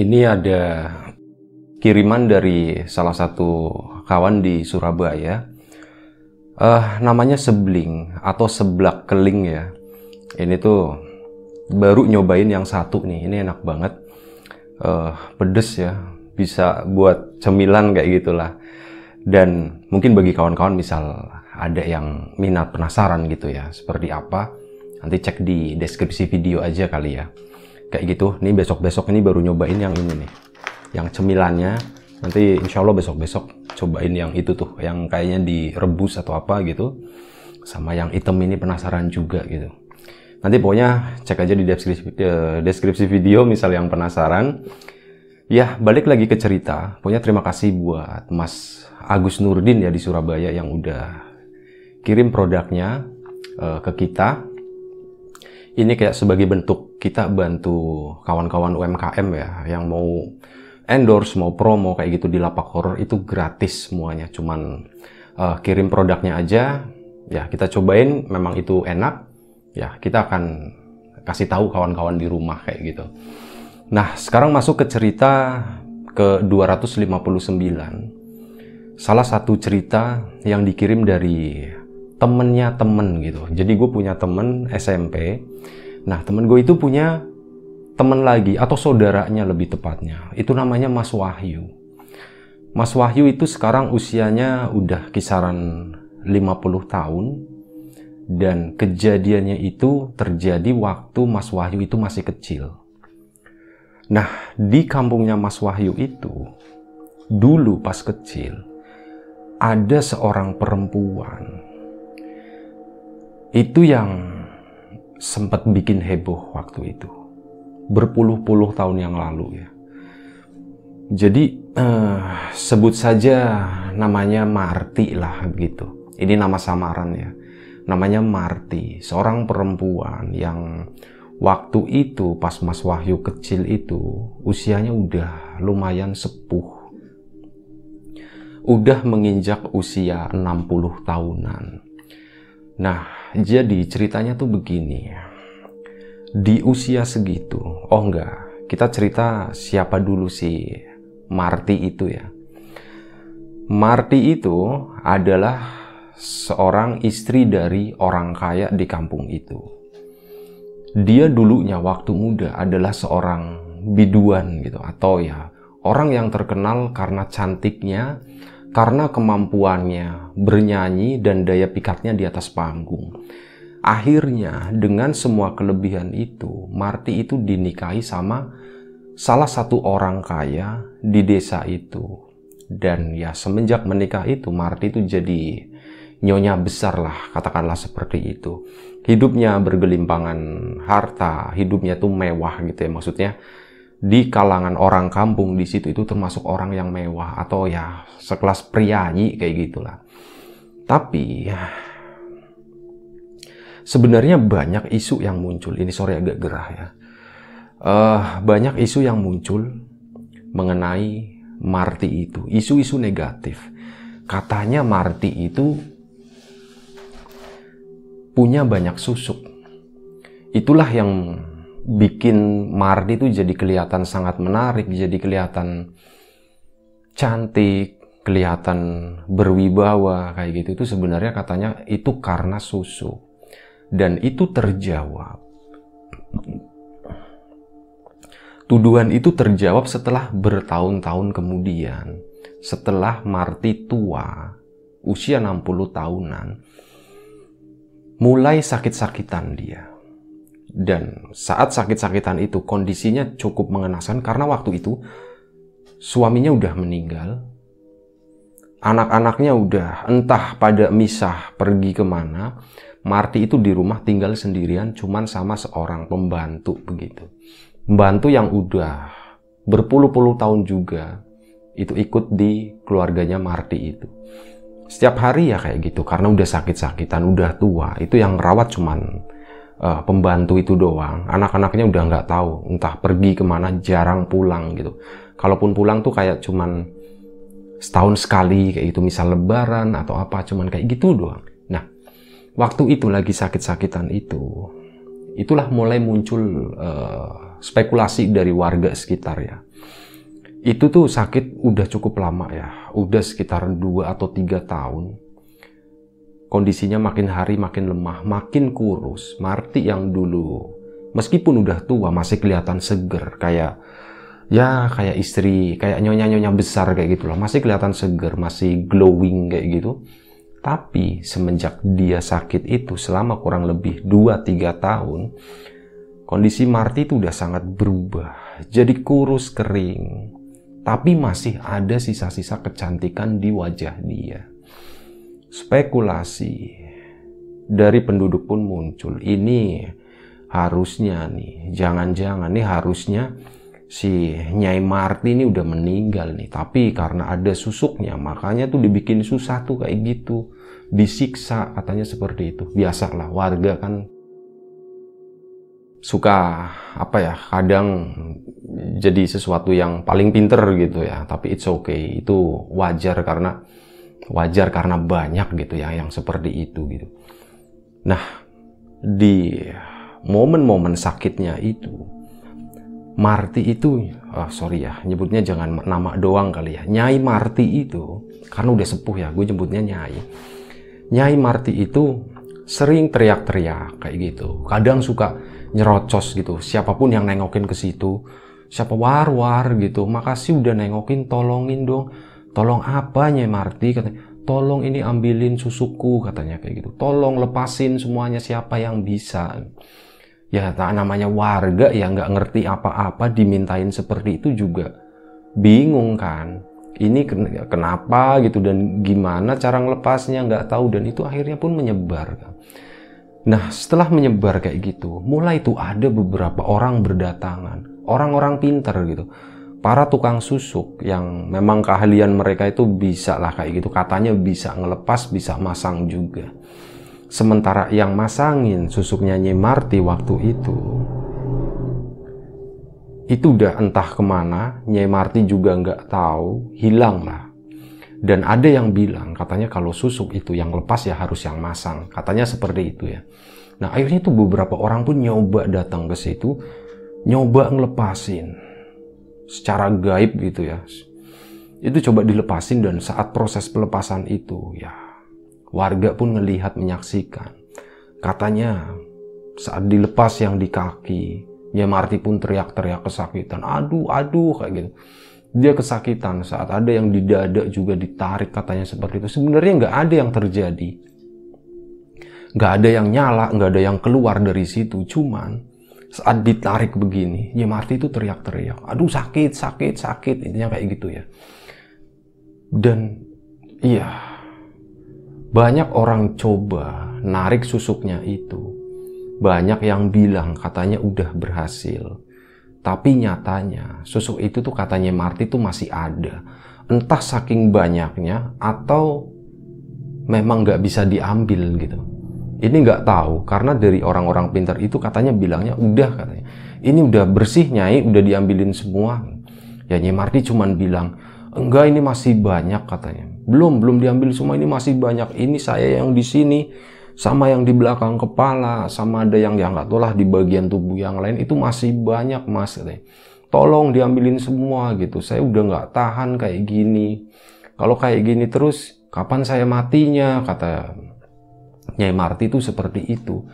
Ini ada kiriman dari salah satu kawan di Surabaya. Uh, namanya sebling atau seblak keling ya. Ini tuh baru nyobain yang satu nih. Ini enak banget. Uh, pedes ya. Bisa buat cemilan kayak gitulah. Dan mungkin bagi kawan-kawan misal ada yang minat penasaran gitu ya. Seperti apa. Nanti cek di deskripsi video aja kali ya kayak gitu. Nih besok-besok ini baru nyobain yang ini nih. Yang cemilannya. Nanti insya Allah besok-besok cobain yang itu tuh. Yang kayaknya direbus atau apa gitu. Sama yang item ini penasaran juga gitu. Nanti pokoknya cek aja di deskripsi, eh, deskripsi video misal yang penasaran. Ya balik lagi ke cerita. Pokoknya terima kasih buat Mas Agus Nurdin ya di Surabaya yang udah kirim produknya uh, ke kita ini kayak sebagai bentuk kita bantu kawan-kawan UMKM ya yang mau endorse mau promo kayak gitu di lapak horror itu gratis semuanya. Cuman uh, kirim produknya aja. Ya kita cobain memang itu enak. Ya kita akan kasih tahu kawan-kawan di rumah kayak gitu. Nah sekarang masuk ke cerita ke 259 salah satu cerita yang dikirim dari temennya temen gitu. Jadi gue punya temen SMP. Nah temen gue itu punya temen lagi atau saudaranya lebih tepatnya. Itu namanya Mas Wahyu. Mas Wahyu itu sekarang usianya udah kisaran 50 tahun. Dan kejadiannya itu terjadi waktu Mas Wahyu itu masih kecil. Nah, di kampungnya Mas Wahyu itu, dulu pas kecil, ada seorang perempuan itu yang sempat bikin heboh waktu itu. Berpuluh-puluh tahun yang lalu ya. Jadi eh, sebut saja namanya Marti lah begitu. Ini nama samaran ya. Namanya Marti, seorang perempuan yang waktu itu pas Mas Wahyu kecil itu usianya udah lumayan sepuh. Udah menginjak usia 60 tahunan. Nah, jadi ceritanya tuh begini. Di usia segitu, oh enggak, kita cerita siapa dulu si Marty itu ya. Marty itu adalah seorang istri dari orang kaya di kampung itu. Dia dulunya waktu muda adalah seorang biduan gitu atau ya orang yang terkenal karena cantiknya karena kemampuannya bernyanyi dan daya pikatnya di atas panggung. Akhirnya dengan semua kelebihan itu, Marty itu dinikahi sama salah satu orang kaya di desa itu. Dan ya semenjak menikah itu, Marty itu jadi nyonya besar lah, katakanlah seperti itu. Hidupnya bergelimpangan harta, hidupnya tuh mewah gitu ya maksudnya di kalangan orang kampung di situ itu termasuk orang yang mewah atau ya sekelas priayi kayak gitulah. Tapi sebenarnya banyak isu yang muncul. Ini sore agak gerah ya. Uh, banyak isu yang muncul mengenai Marty itu, isu-isu negatif. Katanya Marty itu punya banyak susuk. Itulah yang bikin Mardi itu jadi kelihatan sangat menarik, jadi kelihatan cantik, kelihatan berwibawa kayak gitu itu sebenarnya katanya itu karena susu. Dan itu terjawab. Tuduhan itu terjawab setelah bertahun-tahun kemudian. Setelah Marti tua, usia 60 tahunan, mulai sakit-sakitan dia dan saat sakit-sakitan itu kondisinya cukup mengenaskan karena waktu itu suaminya udah meninggal. anak-anaknya udah entah pada misah pergi ke mana, Marty itu di rumah tinggal sendirian cuman sama seorang pembantu begitu. Pembantu yang udah berpuluh-puluh tahun juga itu ikut di keluarganya Marty itu. Setiap hari ya kayak gitu karena udah sakit-sakitan, udah tua. Itu yang rawat cuman uh, pembantu itu doang. Anak-anaknya udah nggak tahu entah pergi ke mana, jarang pulang gitu. Kalaupun pulang tuh kayak cuman setahun sekali kayak gitu, misal lebaran atau apa, cuman kayak gitu doang waktu itu lagi sakit-sakitan itu, itulah mulai muncul uh, spekulasi dari warga sekitar ya. Itu tuh sakit udah cukup lama ya, udah sekitar 2 atau 3 tahun. Kondisinya makin hari makin lemah, makin kurus. Marti yang dulu, meskipun udah tua masih kelihatan seger, kayak ya kayak istri, kayak nyonya-nyonya besar kayak gitu loh. Masih kelihatan seger, masih glowing kayak gitu tapi semenjak dia sakit itu selama kurang lebih 2-3 tahun, kondisi Marty itu udah sangat berubah. Jadi kurus kering. Tapi masih ada sisa-sisa kecantikan di wajah dia. Spekulasi dari penduduk pun muncul. Ini harusnya nih, jangan-jangan nih harusnya si Nyai Marti ini udah meninggal nih. Tapi karena ada susuknya makanya tuh dibikin susah tuh kayak gitu. Disiksa katanya seperti itu. Biasalah warga kan suka apa ya kadang jadi sesuatu yang paling pinter gitu ya. Tapi it's okay itu wajar karena wajar karena banyak gitu ya yang seperti itu gitu nah di momen-momen sakitnya itu Marti itu, oh sorry ya, nyebutnya jangan nama doang kali ya. Nyai Marti itu, karena udah sepuh ya, gue nyebutnya Nyai. Nyai Marti itu sering teriak-teriak kayak gitu. Kadang suka nyerocos gitu. Siapa pun yang nengokin ke situ, siapa war-war gitu. Makasih udah nengokin, tolongin dong. Tolong apa Nyai Marti? Katanya, tolong ini ambilin susuku katanya kayak gitu. Tolong lepasin semuanya siapa yang bisa ya tak namanya warga ya nggak ngerti apa-apa dimintain seperti itu juga bingung kan ini kenapa gitu dan gimana cara ngelepasnya nggak tahu dan itu akhirnya pun menyebar kan. Nah setelah menyebar kayak gitu mulai itu ada beberapa orang berdatangan orang-orang pinter gitu para tukang susuk yang memang keahlian mereka itu bisa lah kayak gitu katanya bisa ngelepas bisa masang juga Sementara yang masangin susuknya Nyi Marti waktu itu, itu udah entah ke mana, Nyai Marti juga nggak tahu, hilang lah. Dan ada yang bilang, katanya kalau susuk itu yang lepas ya harus yang masang. Katanya seperti itu ya. Nah akhirnya tuh beberapa orang pun nyoba datang ke situ, nyoba ngelepasin. Secara gaib gitu ya. Itu coba dilepasin dan saat proses pelepasan itu ya Warga pun melihat menyaksikan. Katanya saat dilepas yang di kaki, ya Marti pun teriak-teriak kesakitan. Aduh, aduh kayak gitu. Dia kesakitan saat ada yang di dada juga ditarik katanya seperti itu. Sebenarnya nggak ada yang terjadi. Nggak ada yang nyala, nggak ada yang keluar dari situ. Cuman saat ditarik begini, ya Marti itu teriak-teriak. Aduh sakit, sakit, sakit. Intinya kayak gitu ya. Dan iya, banyak orang coba narik susuknya itu. Banyak yang bilang katanya udah berhasil. Tapi nyatanya susuk itu tuh katanya Marty tuh masih ada. Entah saking banyaknya atau memang nggak bisa diambil gitu. Ini nggak tahu karena dari orang-orang pintar itu katanya bilangnya udah katanya. Ini udah bersih nyai, udah diambilin semua. Ya Nyai Marty cuman bilang, enggak ini masih banyak katanya. Belum, belum diambil semua ini masih banyak. Ini saya yang di sini sama yang di belakang kepala, sama ada yang yang nggak tahu lah di bagian tubuh yang lain itu masih banyak mas. Katanya. Tolong diambilin semua gitu. Saya udah nggak tahan kayak gini. Kalau kayak gini terus, kapan saya matinya? Kata Nyai Marti itu seperti itu.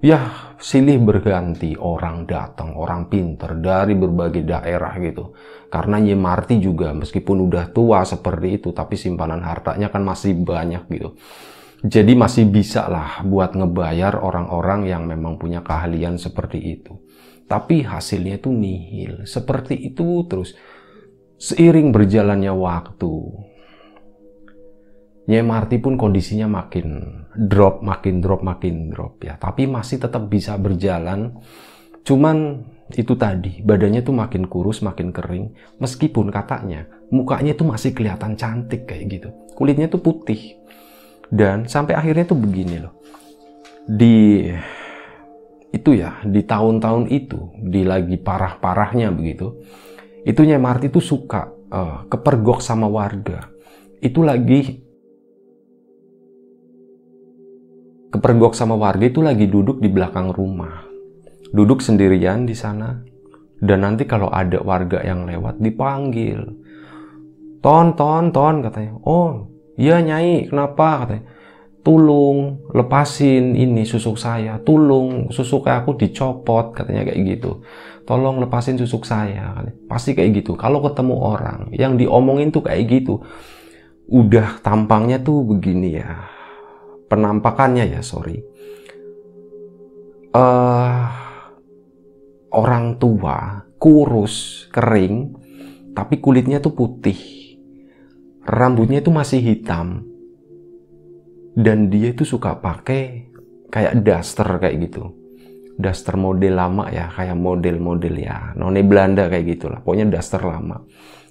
Ya, silih berganti orang datang, orang pinter dari berbagai daerah gitu. Karena Nyi Marti juga meskipun udah tua seperti itu, tapi simpanan hartanya kan masih banyak gitu. Jadi masih bisa lah buat ngebayar orang-orang yang memang punya keahlian seperti itu. Tapi hasilnya itu nihil. Seperti itu terus. Seiring berjalannya waktu, Nyai Marti pun kondisinya makin drop, makin drop, makin drop ya. Tapi masih tetap bisa berjalan. Cuman itu tadi, badannya tuh makin kurus, makin kering. Meskipun katanya mukanya tuh masih kelihatan cantik kayak gitu. Kulitnya tuh putih. Dan sampai akhirnya tuh begini loh. Di itu ya, di tahun-tahun itu, di lagi parah-parahnya begitu. Itu Nyai Marti tuh suka uh, kepergok sama warga. Itu lagi kepergok sama warga itu lagi duduk di belakang rumah. Duduk sendirian di sana. Dan nanti kalau ada warga yang lewat dipanggil. Ton, ton, ton katanya. Oh, iya nyai, kenapa katanya. Tulung, lepasin ini susuk saya. Tulung, susuk aku dicopot katanya kayak gitu. Tolong lepasin susuk saya. Pasti kayak gitu. Kalau ketemu orang yang diomongin tuh kayak gitu. Udah tampangnya tuh begini ya penampakannya ya sorry. Uh, orang tua kurus kering tapi kulitnya tuh putih. Rambutnya itu masih hitam. Dan dia itu suka pakai kayak daster kayak gitu. Daster model lama ya kayak model-model ya. None Belanda kayak gitulah pokoknya daster lama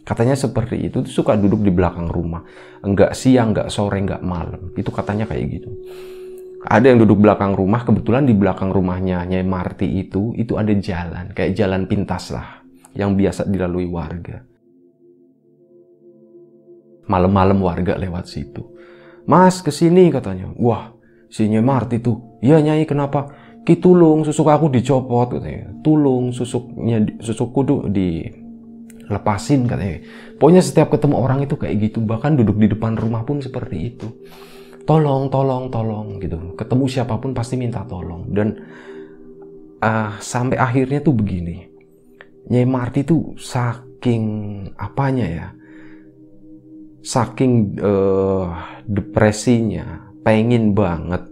Katanya seperti itu, suka duduk di belakang rumah. Enggak siang, enggak sore, enggak malam. Itu katanya kayak gitu. Ada yang duduk belakang rumah, kebetulan di belakang rumahnya Nyai Marti itu, itu ada jalan. Kayak jalan pintas lah, yang biasa dilalui warga. Malam-malam warga lewat situ. Mas, ke sini katanya. Wah, si Nyai Marti tuh. Iya Nyai, kenapa? Kitulung, susuk aku dicopot katanya. Tulung, susuknya, susukku tuh di lepasin katanya. Pokoknya setiap ketemu orang itu kayak gitu, bahkan duduk di depan rumah pun seperti itu. Tolong, tolong, tolong gitu. Ketemu siapa pun pasti minta tolong. Dan uh, sampai akhirnya tuh begini. Nyai Marti tuh saking apanya ya? Saking uh, depresinya, pengen banget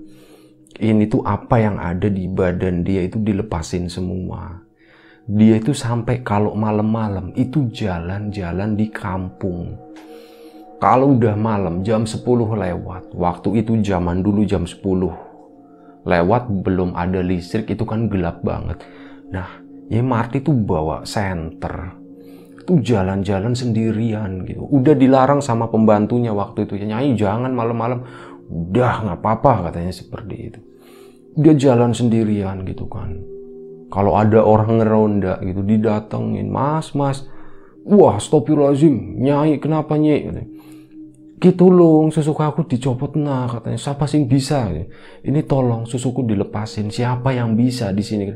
ini tuh apa yang ada di badan dia itu dilepasin semua dia itu sampai kalau malam-malam itu jalan-jalan di kampung. Kalau udah malam jam 10 lewat, waktu itu zaman dulu jam 10 lewat belum ada listrik itu kan gelap banget. Nah, ya Marty tuh bawa senter. Itu jalan-jalan sendirian gitu. Udah dilarang sama pembantunya waktu itu. Ya Nyai jangan malam-malam. Udah nggak apa-apa katanya seperti itu. Dia jalan sendirian gitu kan kalau ada orang ngeronda gitu didatengin mas mas wah stopirulazim nyai kenapa nyai? Gitu loh susuku aku dicopot nah katanya. Siapa sih bisa? Ini tolong susuku dilepasin siapa yang bisa di sini?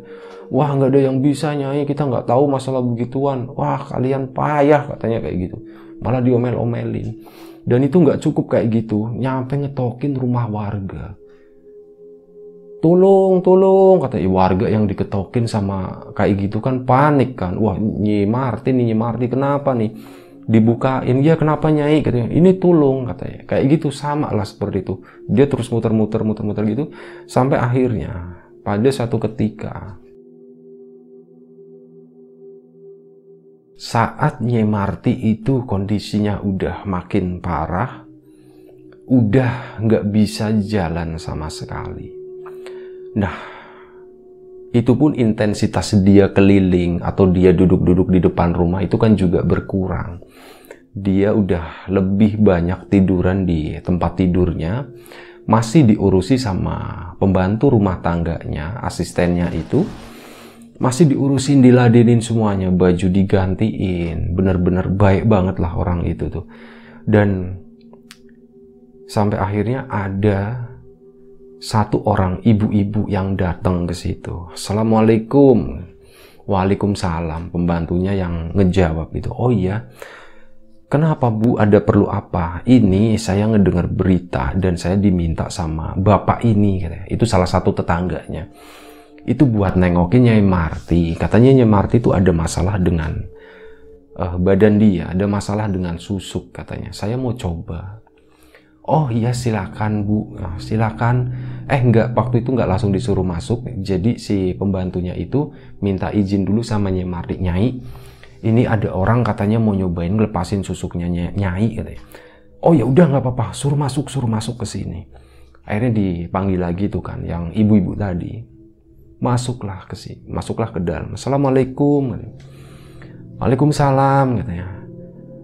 Wah nggak ada yang bisa nyai kita nggak tahu masalah begituan. Wah kalian payah katanya kayak gitu. Malah diomel-omelin. Dan itu nggak cukup kayak gitu nyampe ngetokin rumah warga tolong tolong kata warga yang diketokin sama kayak gitu kan panik kan. Wah Nyi Martin Nyi Martin kenapa nih? Dibukain ya kenapa nyai? katanya. Ini tolong katanya kayak gitu sama lah seperti itu. Dia terus muter-muter muter-muter gitu sampai akhirnya pada satu ketika saat Nyi Marti itu kondisinya udah makin parah udah nggak bisa jalan sama sekali Nah, itu pun intensitas dia keliling atau dia duduk-duduk di depan rumah itu kan juga berkurang. Dia udah lebih banyak tiduran di tempat tidurnya, masih diurusi sama pembantu rumah tangganya, asistennya itu, masih diurusin, diladenin semuanya, baju digantiin, bener-bener baik banget lah orang itu tuh. Dan sampai akhirnya ada satu orang ibu-ibu yang datang ke situ. Assalamualaikum. Waalaikumsalam. Pembantunya yang ngejawab itu. Oh iya. Kenapa Bu? Ada perlu apa? Ini saya ngedengar berita dan saya diminta sama bapak ini. Katanya. Itu salah satu tetangganya. Itu buat nengokin Nyai Marti. Katanya Nyai Marti itu ada masalah dengan uh, badan dia. Ada masalah dengan susuk katanya. Saya mau coba oh iya silakan bu. Nah, silakan. Eh enggak waktu itu enggak langsung disuruh masuk. Jadi si pembantunya itu minta izin dulu sama Nyai Mardi. Nyai ini ada orang katanya mau nyobain ngelepasin susuknya Nyai katanya. Oh ya udah nggak apa-apa. Suruh masuk suruh masuk ke sini. Akhirnya dipanggil lagi tuh kan yang ibu-ibu tadi. Masuklah ke sini masuklah ke dalam. Assalamualaikum waalaikumsalam katanya.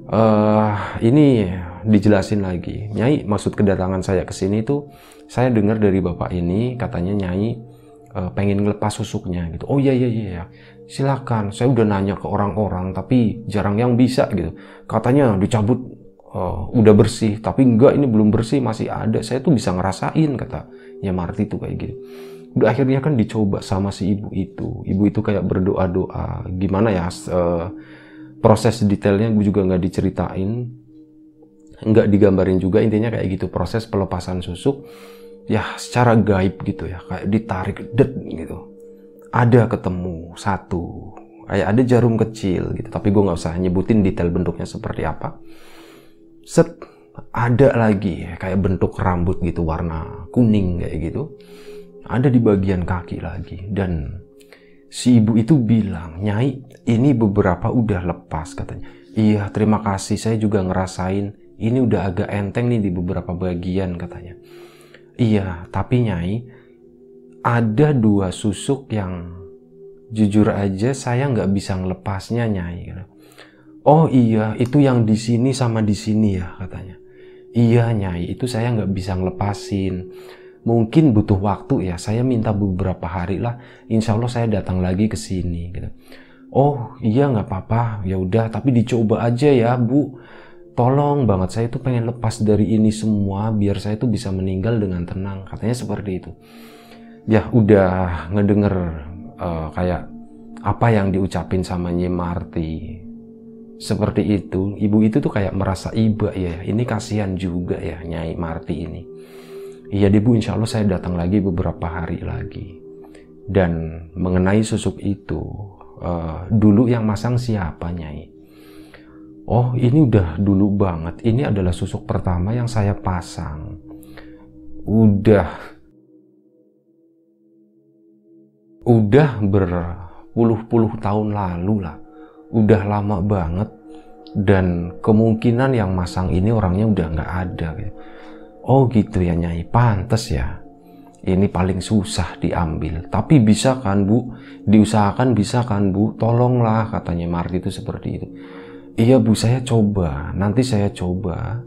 Uh, ini dijelasin lagi. Nyai maksud kedatangan saya ke sini tuh saya dengar dari bapak ini katanya nyai uh, pengen ngelepas susuknya gitu. Oh iya iya iya silakan. Saya udah nanya ke orang-orang tapi jarang yang bisa gitu. Katanya dicabut uh, udah bersih tapi enggak ini belum bersih masih ada. Saya tuh bisa ngerasain kata ya Marti tuh kayak gitu. Udah akhirnya kan dicoba sama si ibu itu. Ibu itu kayak berdoa doa gimana ya uh, proses detailnya gue juga nggak diceritain nggak digambarin juga intinya kayak gitu. Proses pelepasan susuk ya secara gaib gitu ya kayak ditarik det gitu. Ada ketemu satu kayak ada jarum kecil gitu tapi gue nggak usah nyebutin detail bentuknya seperti apa. Set ada lagi ya, kayak bentuk rambut gitu warna kuning kayak gitu. Ada di bagian kaki lagi dan si ibu itu bilang nyai ini beberapa udah lepas katanya. Iya terima kasih. Saya juga ngerasain ini udah agak enteng nih di beberapa bagian katanya iya tapi nyai ada dua susuk yang jujur aja saya nggak bisa ngelepasnya nyai Oh iya, itu yang di sini sama di sini ya katanya. Iya nyai, itu saya nggak bisa ngelepasin. Mungkin butuh waktu ya, saya minta beberapa hari lah. Insya Allah saya datang lagi ke sini. Gitu. Oh iya nggak apa-apa, ya udah. Tapi dicoba aja ya bu. Tolong banget saya itu pengen lepas dari ini semua biar saya itu bisa meninggal dengan tenang. Katanya seperti itu. Ya udah ngedenger uh, kayak apa yang diucapin sama Nyi Marti seperti itu. Ibu itu tuh kayak merasa iba ya. Ini kasihan juga ya Nyai Marti ini. Iya ibu insya Allah saya datang lagi beberapa hari lagi. Dan mengenai susuk itu uh, dulu yang masang siapa Nyai oh ini udah dulu banget. Ini adalah susuk pertama yang saya pasang. Udah. Udah berpuluh-puluh tahun lalu lah. Udah lama banget. Dan kemungkinan yang masang ini orangnya udah nggak ada oh gitu ya nyai. Pantas ya. Ini paling susah diambil. Tapi bisa kan bu? Diusahakan bisa kan bu? Tolonglah katanya Marti itu seperti itu iya bu saya coba. Nanti saya coba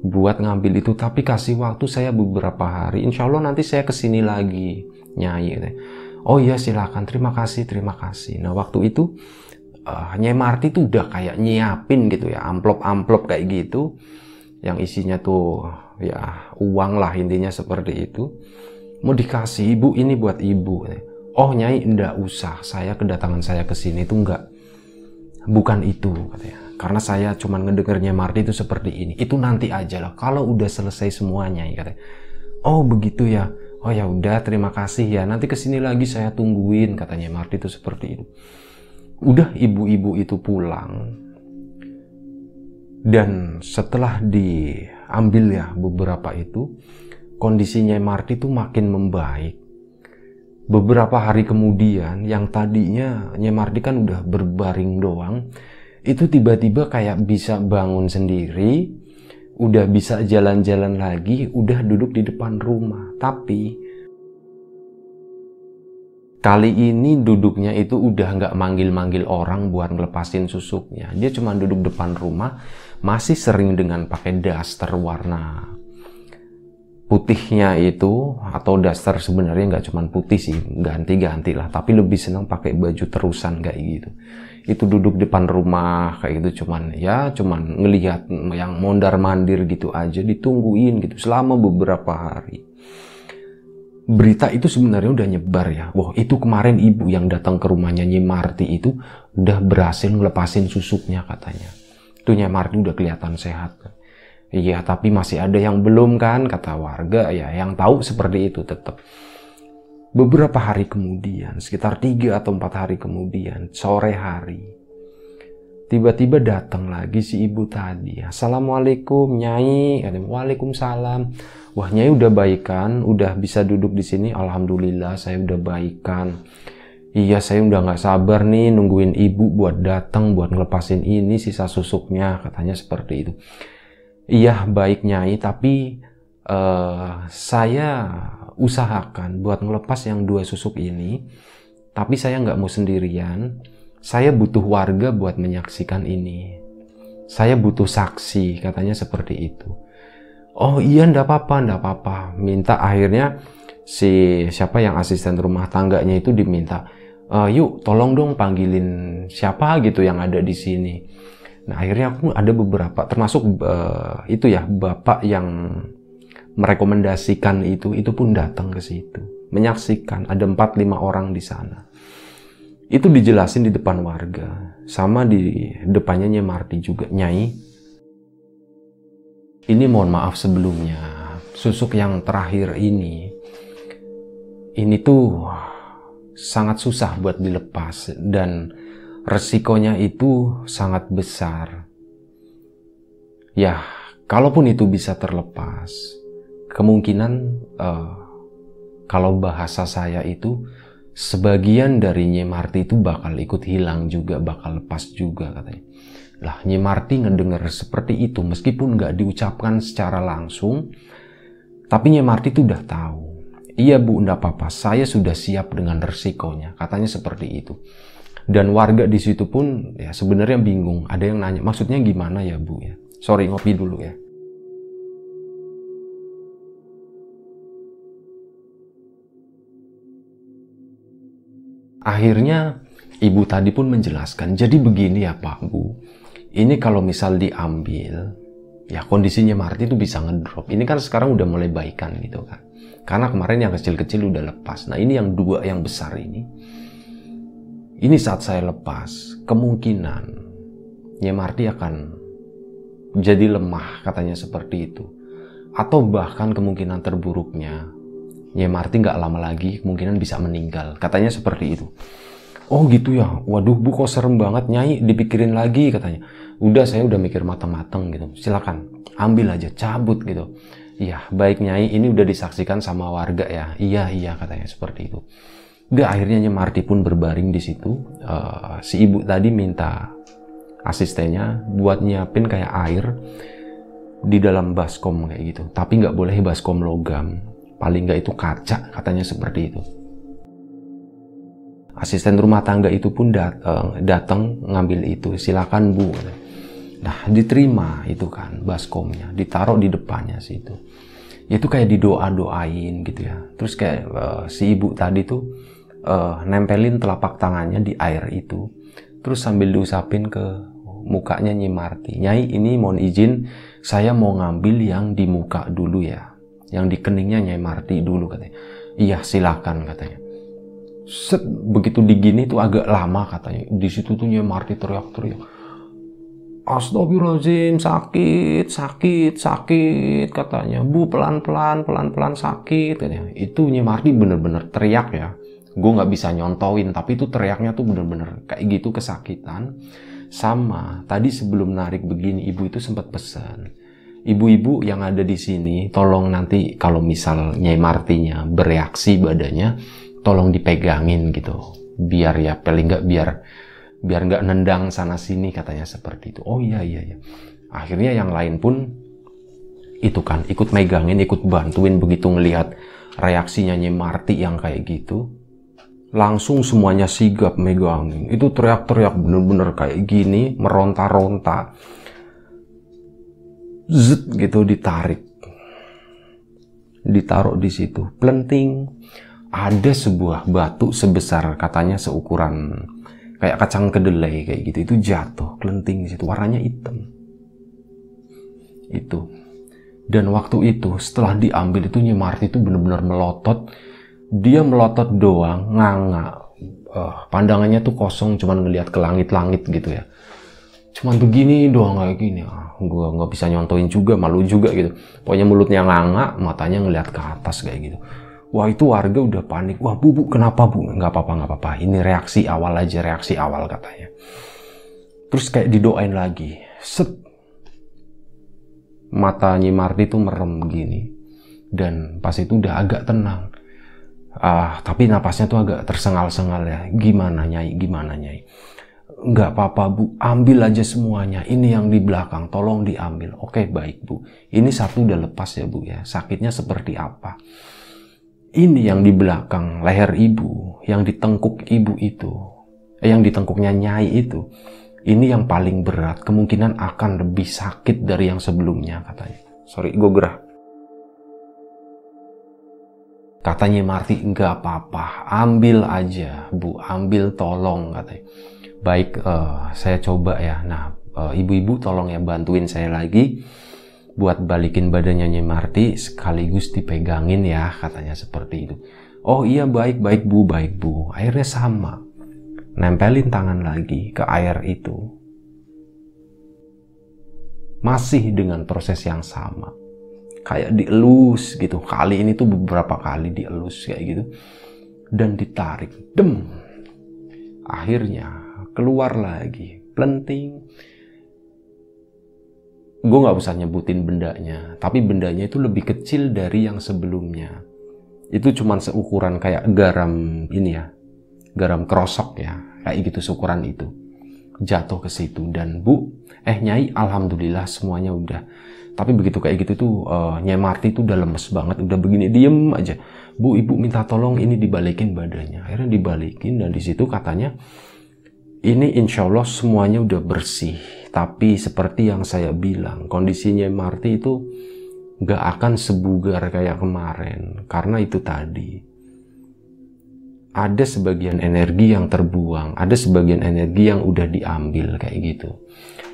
buat ngambil itu. Tapi kasih waktu saya beberapa hari. Insya Allah nanti saya ke sini lagi nyai. Oh iya silakan. Terima kasih terima kasih. Nah waktu itu uh, Nyai Marti tuh udah kayak nyiapin gitu ya amplop-amplop kayak gitu. Yang isinya tuh ya uang lah intinya seperti itu. Mau dikasih ibu ini buat ibu. Oh nyai ndak usah. Saya kedatangan saya ke sini tuh enggak bukan itu katanya. Karena saya cuma ngedengernya Marti itu seperti ini. Itu nanti aja lah. Kalau udah selesai semuanya katanya. Oh begitu ya. Oh ya udah terima kasih ya. Nanti ke sini lagi saya tungguin katanya Marti itu seperti itu udah ibu-ibu itu pulang. Dan setelah diambil ya beberapa itu kondisinya Marty itu makin membaik beberapa hari kemudian yang tadinya Nyemardi kan udah berbaring doang itu tiba-tiba kayak bisa bangun sendiri udah bisa jalan-jalan lagi udah duduk di depan rumah tapi Kali ini duduknya itu udah nggak manggil-manggil orang buat ngelepasin susuknya. Dia cuma duduk depan rumah, masih sering dengan pakai daster warna putihnya itu atau daster sebenarnya nggak cuma putih sih, ganti-ganti lah. Tapi lebih senang pakai baju terusan kayak gitu. Itu duduk depan rumah kayak gitu cuman ya cuman ngelihat yang mondar mandir gitu aja ditungguin gitu selama beberapa hari berita itu sebenarnya udah nyebar ya. Wah itu kemarin ibu yang datang ke rumahnya Nyi Marti itu udah berhasil ngelepasin susuknya katanya. Itu Nyi Marti udah kelihatan sehat. Iya tapi masih ada yang belum kan kata warga ya yang tahu seperti itu tetap. Beberapa hari kemudian, sekitar tiga atau empat hari kemudian, sore hari, tiba-tiba datang lagi si ibu tadi. Assalamualaikum, Nyai. Waalaikumsalam wah nyai udah baikan, udah bisa duduk di sini, alhamdulillah saya udah baikan. Iya saya udah nggak sabar nih nungguin ibu buat datang buat ngelepasin ini sisa susuknya katanya seperti itu. Iya baik Nyai, tapi uh, saya usahakan buat ngelepas yang dua susuk ini, tapi saya nggak mau sendirian. Saya butuh warga buat menyaksikan ini. Saya butuh saksi, katanya seperti itu. Oh iya, ndak apa-apa, ndak apa-apa. Minta akhirnya si siapa yang asisten rumah tangganya itu diminta, e, yuk tolong dong panggilin siapa gitu yang ada di sini. Nah akhirnya aku ada beberapa, termasuk uh, itu ya bapak yang merekomendasikan itu, itu pun datang ke situ, menyaksikan ada 4-5 orang di sana. Itu dijelasin di depan warga, sama di depannya Nyai Marti juga, Nyai. Ini mohon maaf sebelumnya, susuk yang terakhir ini, ini tuh sangat susah buat dilepas dan resikonya itu sangat besar. Ya, kalaupun itu bisa terlepas, kemungkinan uh, kalau bahasa saya itu sebagian dari Nyemarti itu bakal ikut hilang juga, bakal lepas juga katanya. Lah Nyemarti ngedenger seperti itu meskipun nggak diucapkan secara langsung, tapi Nyemarti itu udah tahu. Iya bu, enggak apa-apa, saya sudah siap dengan resikonya. Katanya seperti itu. Dan warga di situ pun ya sebenarnya bingung. Ada yang nanya, maksudnya gimana ya bu ya? Sorry ngopi dulu ya. Akhirnya ibu tadi pun menjelaskan, jadi begini ya Pak Bu, ini kalau misal diambil, ya kondisinya Marti itu bisa ngedrop. Ini kan sekarang udah mulai baikan gitu kan. Karena kemarin yang kecil-kecil udah lepas. Nah ini yang dua yang besar ini, ini saat saya lepas, kemungkinan Nyemarti akan jadi lemah katanya seperti itu. Atau bahkan kemungkinan terburuknya Nyemarti nggak lama lagi kemungkinan bisa meninggal. Katanya seperti itu. Oh gitu ya, waduh bu kok serem banget nyai dipikirin lagi katanya. Udah saya udah mikir matang-matang gitu. Silakan ambil aja cabut gitu. Iya baik nyai ini udah disaksikan sama warga ya. Iya iya katanya seperti itu. Gak akhirnya Marti pun berbaring di situ. Uh, si ibu tadi minta asistennya buat nyiapin kayak air di dalam baskom kayak gitu. Tapi nggak boleh baskom logam. Paling nggak itu kaca katanya seperti itu. Asisten rumah tangga itu pun datang, datang ngambil itu. Silakan bu. Nah diterima itu kan baskomnya, ditaruh di depannya situ. Itu kayak didoa doain gitu ya. Terus kayak uh, si ibu tadi tuh uh, nempelin telapak tangannya di air itu. Terus sambil diusapin ke mukanya Nyi Marti. Nyai ini mohon izin saya mau ngambil yang di muka dulu ya. Yang di keningnya Nyai Marti dulu katanya. Iya silahkan katanya. Set, begitu digini tuh agak lama katanya. Di situ tuh Nyai Marti teriak-teriak Astagfirullahaladzim, sakit, sakit, sakit katanya. Bu pelan-pelan, pelan-pelan sakit katanya. Itu Nyai Marti bener-bener teriak ya gue nggak bisa nyontoin tapi itu teriaknya tuh bener-bener kayak gitu kesakitan sama tadi sebelum narik begini ibu itu sempat pesan ibu-ibu yang ada di sini tolong nanti kalau misal Nyai Martinya bereaksi badannya tolong dipegangin gitu biar ya paling nggak biar biar nggak nendang sana sini katanya seperti itu oh iya iya iya akhirnya yang lain pun itu kan ikut megangin ikut bantuin begitu ngelihat reaksinya Nyai Marti yang kayak gitu langsung semuanya sigap megangin. Itu teriak-teriak bener-bener kayak gini, meronta-ronta. Zet gitu ditarik. Ditaruh di situ. Plenting. Ada sebuah batu sebesar katanya seukuran kayak kacang kedelai kayak gitu. Itu jatuh, kelenting situ. Warnanya hitam. Itu. Dan waktu itu setelah diambil itu Nyemarti itu bener-bener melotot dia melotot doang, nganga. Uh, pandangannya tuh kosong, cuman ngelihat ke langit-langit gitu ya. Cuman begini doang kayak gini. Ah, gua nggak bisa nyontoin juga, malu juga gitu. Pokoknya mulutnya nganga, matanya ngelihat ke atas kayak gitu. Wah itu warga udah panik. Wah bu, bu kenapa bu? Nggak apa-apa, nggak apa-apa. Ini reaksi awal aja, reaksi awal katanya. Terus kayak didoain lagi. Set. Mata Nyimarti tuh merem gini. Dan pas itu udah agak tenang uh, tapi napasnya tuh agak tersengal-sengal ya gimana nyai gimana nyai Nggak apa-apa bu, ambil aja semuanya. Ini yang di belakang, tolong diambil. Oke baik bu. Ini satu udah lepas ya bu ya. Sakitnya seperti apa? Ini yang di belakang leher ibu, yang di tengkuk ibu itu, eh, yang di tengkuknya nyai itu. Ini yang paling berat, kemungkinan akan lebih sakit dari yang sebelumnya katanya. Sorry, gue gerah. Katanya Marti, nggak apa-apa, ambil aja, Bu, ambil tolong katanya baik uh, saya coba ya nah eh, ibu-ibu uh, tolong ya bantuin saya lagi buat balikin badannya Nyai Marti sekaligus dipegangin ya katanya seperti itu. Oh iya baik baik bu baik bu. Akhirnya sama. Nempelin tangan lagi ke air itu. Masih dengan proses yang sama. Kayak dielus gitu. Kali ini tuh beberapa kali dielus kayak gitu. Dan ditarik. Dem. Akhirnya keluar lagi. Plenting gue nggak usah nyebutin bendanya tapi bendanya itu lebih kecil dari yang sebelumnya. Itu cuman seukuran kayak garam ini ya garam krosok ya kayak gitu seukuran itu. Jatuh ke situ dan bu eh nyai alhamdulillah semuanya udah. Tapi begitu kayak gitu tuh uh, nyai Marti tuh udah lemes banget udah begini diem aja. Bu ibu minta tolong ini dibalikin badannya. Akhirnya dibalikin dan di situ katanya ini insya Allah semuanya udah bersih. Tapi seperti yang saya bilang, kondisinya Marti itu nggak akan sebugar kayak kemarin. Karena itu tadi. Ada sebagian energi yang terbuang, ada sebagian energi yang udah diambil kayak gitu.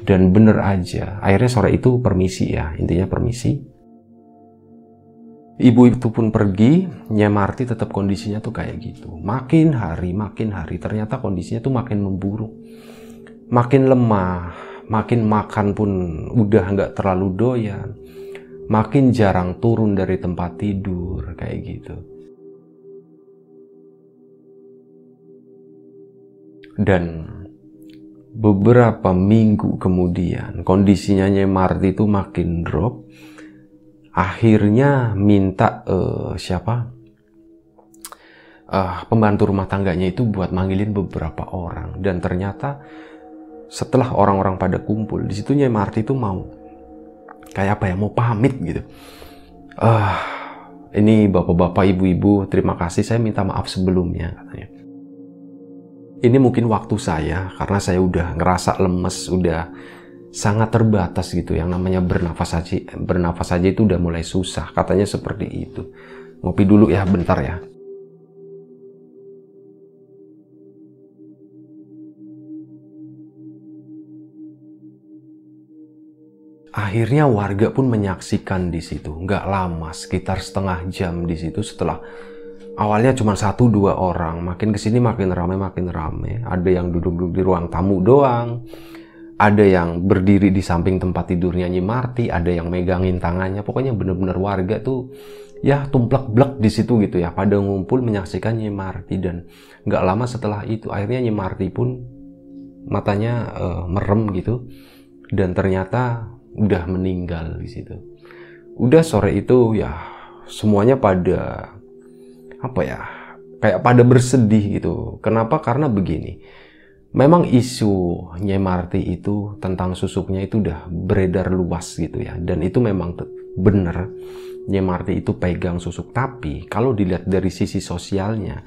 Dan bener aja, akhirnya sore itu permisi ya, intinya permisi Ibu itu pun pergi, Nyamarti tetap kondisinya tuh kayak gitu. Makin hari, makin hari, ternyata kondisinya tuh makin memburuk. Makin lemah, makin makan pun udah nggak terlalu doyan. Makin jarang turun dari tempat tidur, kayak gitu. Dan beberapa minggu kemudian, kondisinya Nyamarti itu makin drop akhirnya minta uh, siapa? Uh, pembantu rumah tangganya itu buat manggilin beberapa orang. Dan ternyata setelah orang-orang pada kumpul di situ Nyai Marti itu mau kayak apa ya mau pamit gitu. Uh, ini bapak-bapak ibu-ibu terima kasih saya minta maaf sebelumnya katanya. Ini mungkin waktu saya karena saya udah ngerasa lemes udah sangat terbatas gitu. Yang namanya bernafas saja bernafas saja itu udah mulai susah. Katanya seperti itu. Ngopi dulu ya bentar ya. Akhirnya warga pun menyaksikan di situ, nggak lama, sekitar setengah jam di situ setelah awalnya cuma satu dua orang, makin ke sini makin rame makin rame. Ada yang duduk-duduk di ruang tamu doang, ada yang berdiri di samping tempat tidurnya Nyi Marti, ada yang megangin tangannya, pokoknya bener-bener warga tuh ya tumplek-blek di situ gitu ya, pada ngumpul menyaksikan Nyi Marti dan nggak lama setelah itu akhirnya Nyi Marti pun matanya uh, merem gitu dan ternyata udah meninggal di situ. Udah sore itu ya semuanya pada apa ya kayak pada bersedih gitu. Kenapa? Karena begini Memang isu Marti itu tentang susuknya itu udah beredar luas gitu ya. Dan itu memang benar Marti itu pegang susuk. Tapi kalau dilihat dari sisi sosialnya,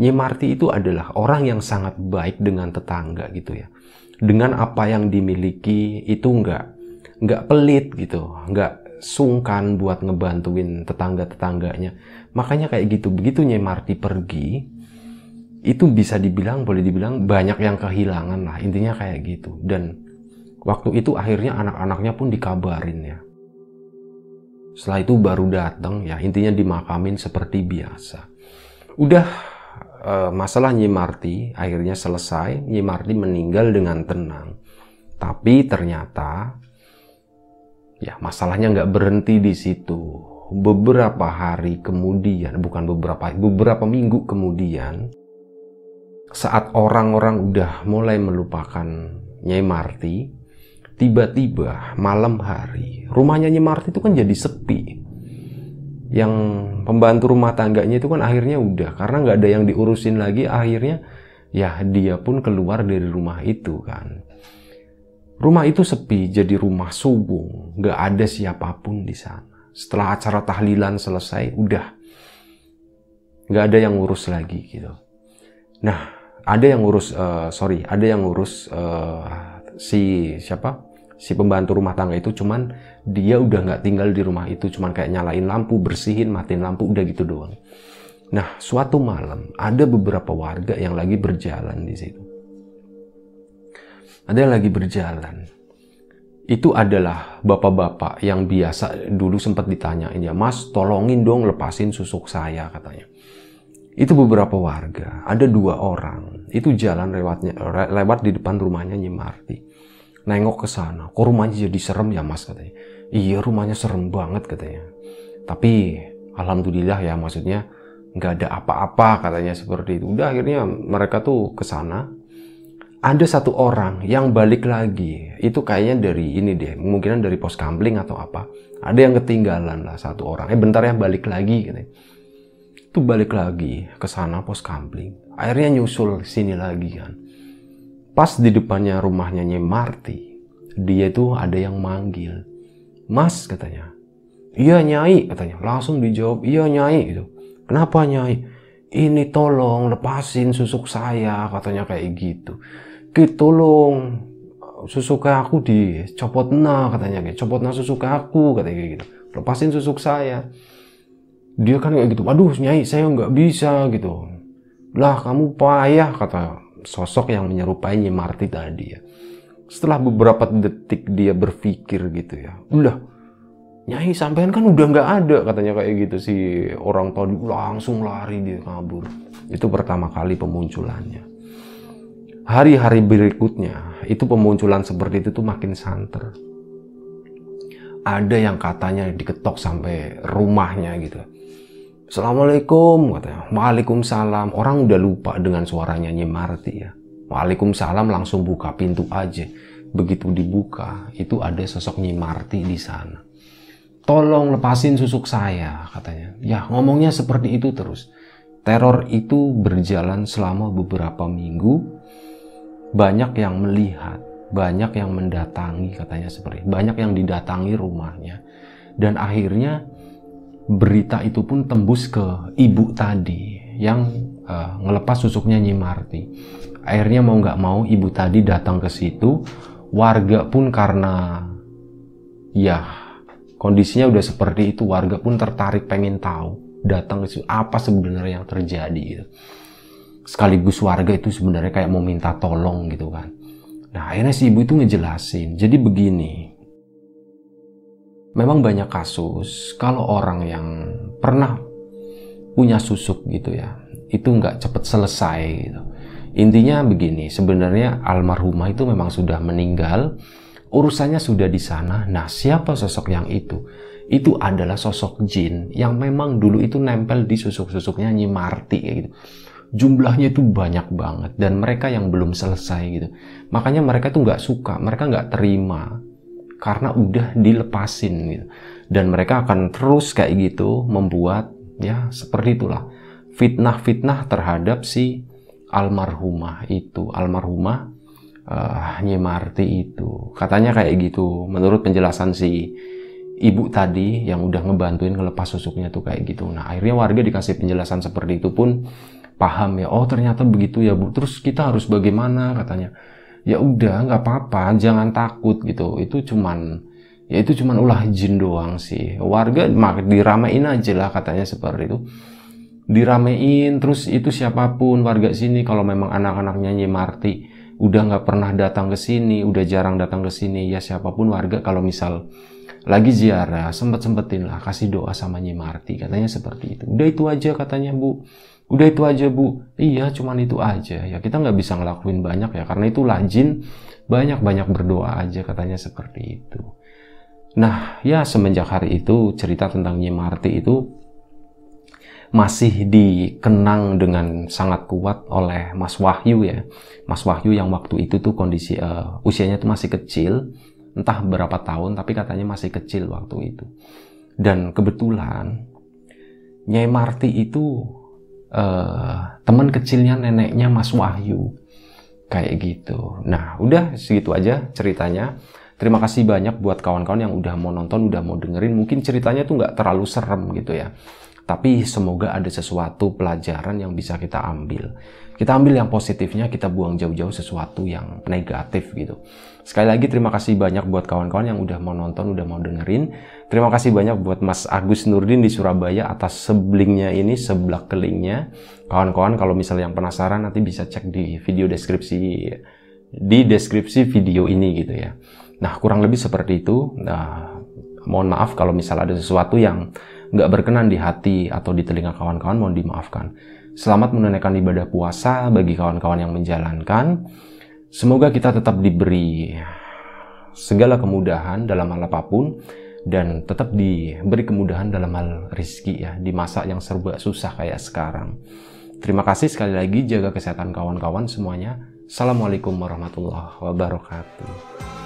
Marti itu adalah orang yang sangat baik dengan tetangga gitu ya. Dengan apa yang dimiliki itu nggak nggak pelit gitu, nggak sungkan buat ngebantuin tetangga-tetangganya. Makanya kayak gitu, begitu Marti pergi, itu bisa dibilang boleh dibilang banyak yang kehilangan lah intinya kayak gitu. Dan waktu itu akhirnya anak-anaknya pun dikabarin ya. Setelah itu baru datang ya intinya dimakamin seperti biasa. Udah e, masalah Nyimarti akhirnya selesai. Nyimarti meninggal dengan tenang. Tapi ternyata ya masalahnya nggak berhenti di situ. Beberapa hari kemudian bukan beberapa beberapa minggu kemudian saat orang-orang udah mulai melupakan Nyai Marti, tiba-tiba malam hari rumahnya Nyai Marti itu kan jadi sepi. Yang pembantu rumah tangganya itu kan akhirnya udah karena nggak ada yang diurusin lagi, akhirnya ya dia pun keluar dari rumah itu kan. Rumah itu sepi, jadi rumah subung, gak ada siapa pun di sana. Setelah acara tahlilan selesai, udah gak ada yang ngurus lagi gitu. Nah, ada yang ngurus, uh, sorry, ada yang ngurus uh, si siapa? Si pembantu rumah tangga itu cuman dia udah nggak tinggal di rumah itu, cuman kayak nyalain lampu, bersihin, matiin lampu, udah gitu doang. Nah, suatu malam ada beberapa warga yang lagi berjalan di situ. Ada yang lagi berjalan. Itu adalah bapak-bapak yang biasa dulu sempat ditanyain ya, Mas, tolongin dong lepasin susuk saya katanya. Itu beberapa warga, ada dua orang, itu jalan lewatnya lewat di depan rumahnya Nyimarti. Nengok ke sana, kok rumahnya jadi serem ya Mas katanya. Iya rumahnya serem banget katanya. Tapi alhamdulillah ya maksudnya nggak ada apa-apa katanya seperti itu. Udah akhirnya mereka tuh ke sana. Ada satu orang yang balik lagi. Itu kayaknya dari ini deh, kemungkinan dari pos kampling atau apa. Ada yang ketinggalan lah satu orang. Eh bentar ya balik lagi katanya. Itu balik lagi ke sana pos kampling. Akhirnya nyusul sini lagi kan. Pas di depannya rumahnya Nyai Marti, dia itu ada yang manggil. Mas katanya. Iya Nyai katanya. Langsung dijawab, iya Nyai gitu. Kenapa Nyai? Ini tolong lepasin susuk saya, katanya kayak gitu. Ki tolong susuk aku dicopot nah katanya kayak copot nah susuk aku katanya gitu. Lepasin susuk saya. Dia kan kayak gitu, aduh Nyai saya nggak bisa gitu. Lah kamu payah kata sosok yang menyerupai Nyai Marti tadi ya. Setelah beberapa detik dia berpikir gitu ya, udah Nyai sampean kan udah nggak ada katanya kayak gitu si orang tadi langsung lari dia kabur. Itu pertama kali pemunculannya. Hari-hari berikutnya itu pemunculan seperti itu tuh makin santer. Ada yang katanya diketok sampai rumahnya gitu. Assalamualaikum katanya. Waalaikumsalam. Orang udah lupa dengan suaranya Nyai Marti ya. Waalaikumsalam langsung buka pintu aja. Begitu dibuka, itu ada sosok Nyai Marti di sana tolong lepasin susuk saya katanya. Ya ngomongnya seperti itu terus. Teror itu berjalan selama beberapa minggu. Banyak yang melihat, banyak yang mendatangi katanya seperti banyak yang didatangi rumahnya. Dan akhirnya berita itu pun tembus ke ibu tadi yang uh, ngelepas susuknya Nyimarti. Akhirnya mau nggak mau ibu tadi datang ke situ. Warga pun karena ya kondisinya udah seperti itu warga pun tertarik pengen tahu datang ke situ apa sebenarnya yang terjadi gitu. sekaligus warga itu sebenarnya kayak mau minta tolong gitu kan nah akhirnya si ibu itu ngejelasin jadi begini memang banyak kasus kalau orang yang pernah punya susuk gitu ya itu nggak cepet selesai gitu intinya begini sebenarnya almarhumah itu memang sudah meninggal urusannya sudah di sana. Nah, siapa sosok yang itu? Itu adalah sosok jin yang memang dulu itu nempel di susuk-susuknya Nyi Marti gitu. Jumlahnya itu banyak banget dan mereka yang belum selesai gitu. Makanya mereka tuh nggak suka, mereka nggak terima karena udah dilepasin gitu. Dan mereka akan terus kayak gitu membuat ya seperti itulah fitnah-fitnah terhadap si almarhumah itu. Almarhumah uh, Nyemarti itu. Katanya kayak gitu. Menurut penjelasan si ibu tadi yang udah ngebantuin ngelepas susuknya tuh kayak gitu. Nah akhirnya warga dikasih penjelasan seperti itu pun paham ya. Oh ternyata begitu ya bu. Terus kita harus bagaimana katanya. Ya udah nggak apa-apa, jangan takut gitu. Itu cuman ya itu cuman ulah jin doang sih. Warga mak diramein aja lah katanya seperti itu diramein terus itu siapa pun warga sini kalau memang anak-anaknya Nyemarti udah nggak pernah datang ke sini, udah jarang datang ke sini, ya siapa pun warga kalau misal lagi ziarah, sempet-sempetin lah kasih doa sama Nyi Marti, katanya seperti itu. Udah itu aja katanya Bu. Udah itu aja Bu. Iya, cuman itu aja. Ya kita nggak bisa ngelakuin banyak ya, karena itu lajin banyak-banyak berdoa aja katanya seperti itu. Nah, ya semenjak hari itu cerita tentang Nyi Marti itu masih dikenang dengan sangat kuat oleh Mas Wahyu ya. Mas Wahyu yang waktu itu tuh kondisi uh, usianya tuh masih kecil, entah berapa tahun tapi katanya masih kecil waktu itu. Dan kebetulan Nyai Marti itu uh, teman kecilnya neneknya Mas Wahyu kayak gitu. Nah, udah segitu aja ceritanya. Terima kasih banyak buat kawan-kawan yang udah mau nonton, udah mau dengerin. Mungkin ceritanya tuh nggak terlalu serem gitu ya. Tapi semoga ada sesuatu pelajaran yang bisa kita ambil. Kita ambil yang positifnya, kita buang jauh-jauh sesuatu yang negatif gitu. Sekali lagi terima kasih banyak buat kawan-kawan yang udah mau nonton, udah mau dengerin. Terima kasih banyak buat Mas Agus Nurdin di Surabaya atas seblingnya ini, seblak kelingnya. Kawan-kawan kalau misalnya yang penasaran nanti bisa cek di video deskripsi di deskripsi video ini gitu ya. Nah, kurang lebih seperti itu. Nah, mohon maaf kalau misalnya ada sesuatu yang nggak berkenan di hati atau di telinga kawan-kawan, mohon dimaafkan. Selamat menunaikan ibadah puasa bagi kawan-kawan yang menjalankan. Semoga kita tetap diberi segala kemudahan dalam hal apa pun dan tetap diberi kemudahan dalam hal rizki ya di masa yang serba susah kayak sekarang. Terima kasih sekali lagi jaga kesehatan kawan-kawan semuanya. Assalamualaikum warahmatullahi wabarakatuh.